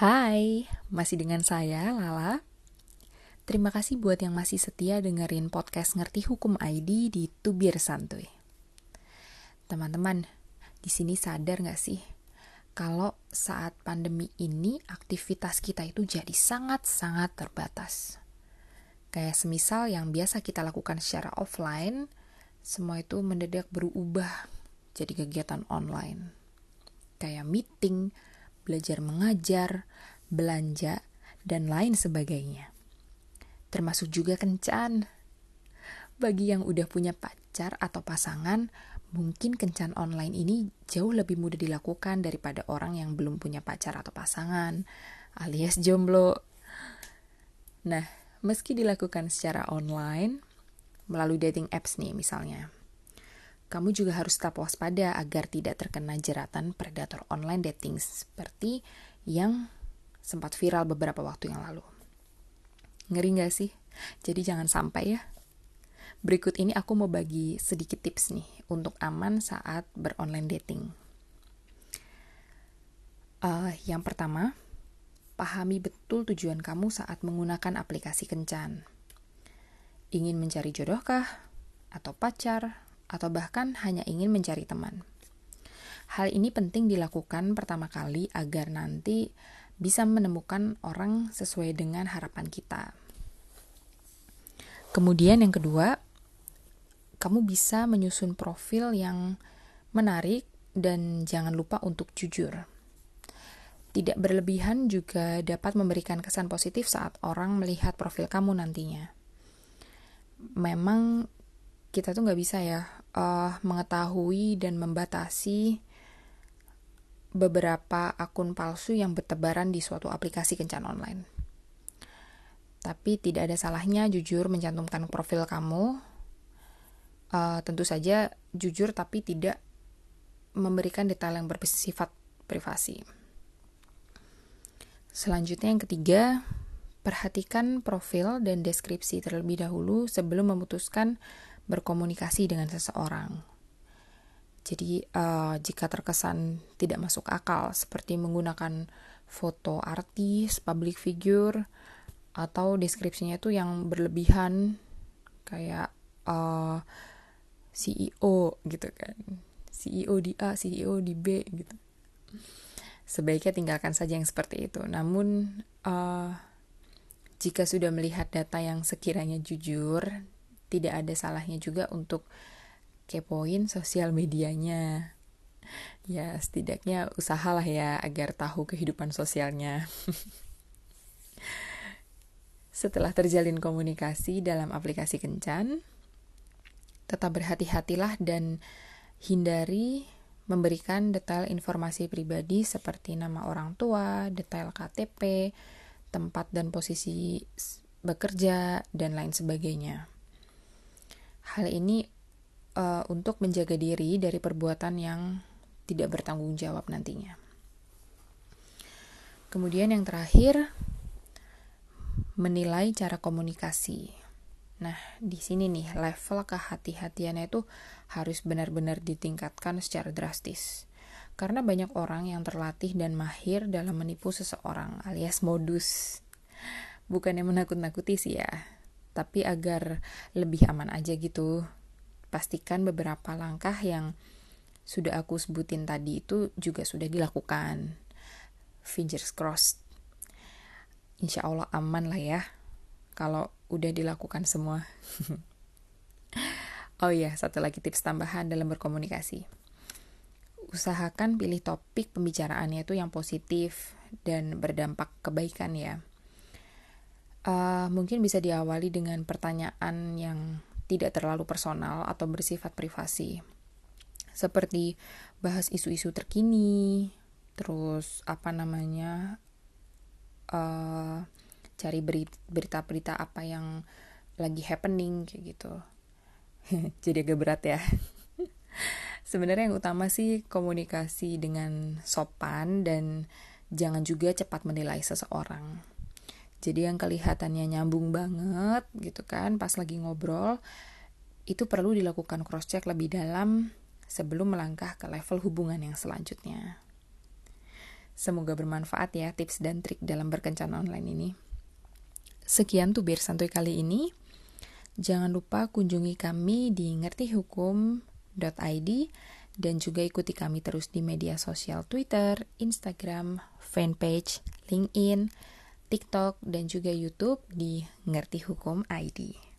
Hai, masih dengan saya Lala. Terima kasih buat yang masih setia dengerin podcast Ngerti Hukum ID di Tubir Santuy. Teman-teman, di sini sadar gak sih kalau saat pandemi ini aktivitas kita itu jadi sangat-sangat terbatas. Kayak semisal yang biasa kita lakukan secara offline, semua itu mendadak berubah jadi kegiatan online. Kayak meeting, belajar mengajar, belanja, dan lain sebagainya. Termasuk juga kencan. Bagi yang udah punya pacar atau pasangan, mungkin kencan online ini jauh lebih mudah dilakukan daripada orang yang belum punya pacar atau pasangan, alias jomblo. Nah, meski dilakukan secara online, melalui dating apps nih misalnya, kamu juga harus tetap waspada agar tidak terkena jeratan predator online dating seperti yang sempat viral beberapa waktu yang lalu. Ngeri gak sih? Jadi jangan sampai ya. Berikut ini aku mau bagi sedikit tips nih untuk aman saat beronline dating. Uh, yang pertama, pahami betul tujuan kamu saat menggunakan aplikasi kencan. Ingin mencari jodohkah? Atau pacar? Atau bahkan hanya ingin mencari teman. Hal ini penting dilakukan pertama kali agar nanti bisa menemukan orang sesuai dengan harapan kita. Kemudian yang kedua, kamu bisa menyusun profil yang menarik dan jangan lupa untuk jujur. Tidak berlebihan juga dapat memberikan kesan positif saat orang melihat profil kamu nantinya. Memang kita tuh nggak bisa ya uh, mengetahui dan membatasi beberapa akun palsu yang bertebaran di suatu aplikasi kencan online. Tapi tidak ada salahnya jujur mencantumkan profil kamu. Uh, tentu saja jujur tapi tidak memberikan detail yang bersifat privasi. Selanjutnya yang ketiga, perhatikan profil dan deskripsi terlebih dahulu sebelum memutuskan berkomunikasi dengan seseorang. Jadi, uh, jika terkesan tidak masuk akal, seperti menggunakan foto artis, public figure, atau deskripsinya itu yang berlebihan, kayak uh, eh, CEO gitu kan, CEO di A, CEO di B gitu. Sebaiknya tinggalkan saja yang seperti itu. Namun, uh, jika sudah melihat data yang sekiranya jujur tidak ada salahnya juga untuk kepoin sosial medianya. Ya, setidaknya usahalah ya agar tahu kehidupan sosialnya. Setelah terjalin komunikasi dalam aplikasi Kencan, tetap berhati-hatilah dan hindari memberikan detail informasi pribadi seperti nama orang tua, detail KTP, tempat dan posisi bekerja, dan lain sebagainya. Hal ini uh, untuk menjaga diri dari perbuatan yang tidak bertanggung jawab nantinya. Kemudian yang terakhir, menilai cara komunikasi. Nah, di sini nih level kehati-hatiannya itu harus benar-benar ditingkatkan secara drastis. Karena banyak orang yang terlatih dan mahir dalam menipu seseorang alias modus. Bukannya menakut-nakuti sih ya, tapi agar lebih aman aja gitu pastikan beberapa langkah yang sudah aku sebutin tadi itu juga sudah dilakukan. Fingers crossed. Insya Allah aman lah ya kalau udah dilakukan semua. Oh iya satu lagi tips tambahan dalam berkomunikasi. Usahakan pilih topik pembicaraannya itu yang positif dan berdampak kebaikan ya Uh, mungkin bisa diawali dengan pertanyaan yang tidak terlalu personal atau bersifat privasi. Seperti bahas isu-isu terkini, terus apa namanya, uh, cari berita-berita apa yang lagi happening kayak gitu. Jadi agak berat ya. Sebenarnya yang utama sih komunikasi dengan sopan dan jangan juga cepat menilai seseorang jadi yang kelihatannya nyambung banget gitu kan pas lagi ngobrol itu perlu dilakukan cross check lebih dalam sebelum melangkah ke level hubungan yang selanjutnya. Semoga bermanfaat ya tips dan trik dalam berkencan online ini. Sekian tuh biar santuy kali ini. Jangan lupa kunjungi kami di ngertihukum.id dan juga ikuti kami terus di media sosial Twitter, Instagram, fanpage, LinkedIn, TikTok, dan juga YouTube di Ngerti Hukum ID.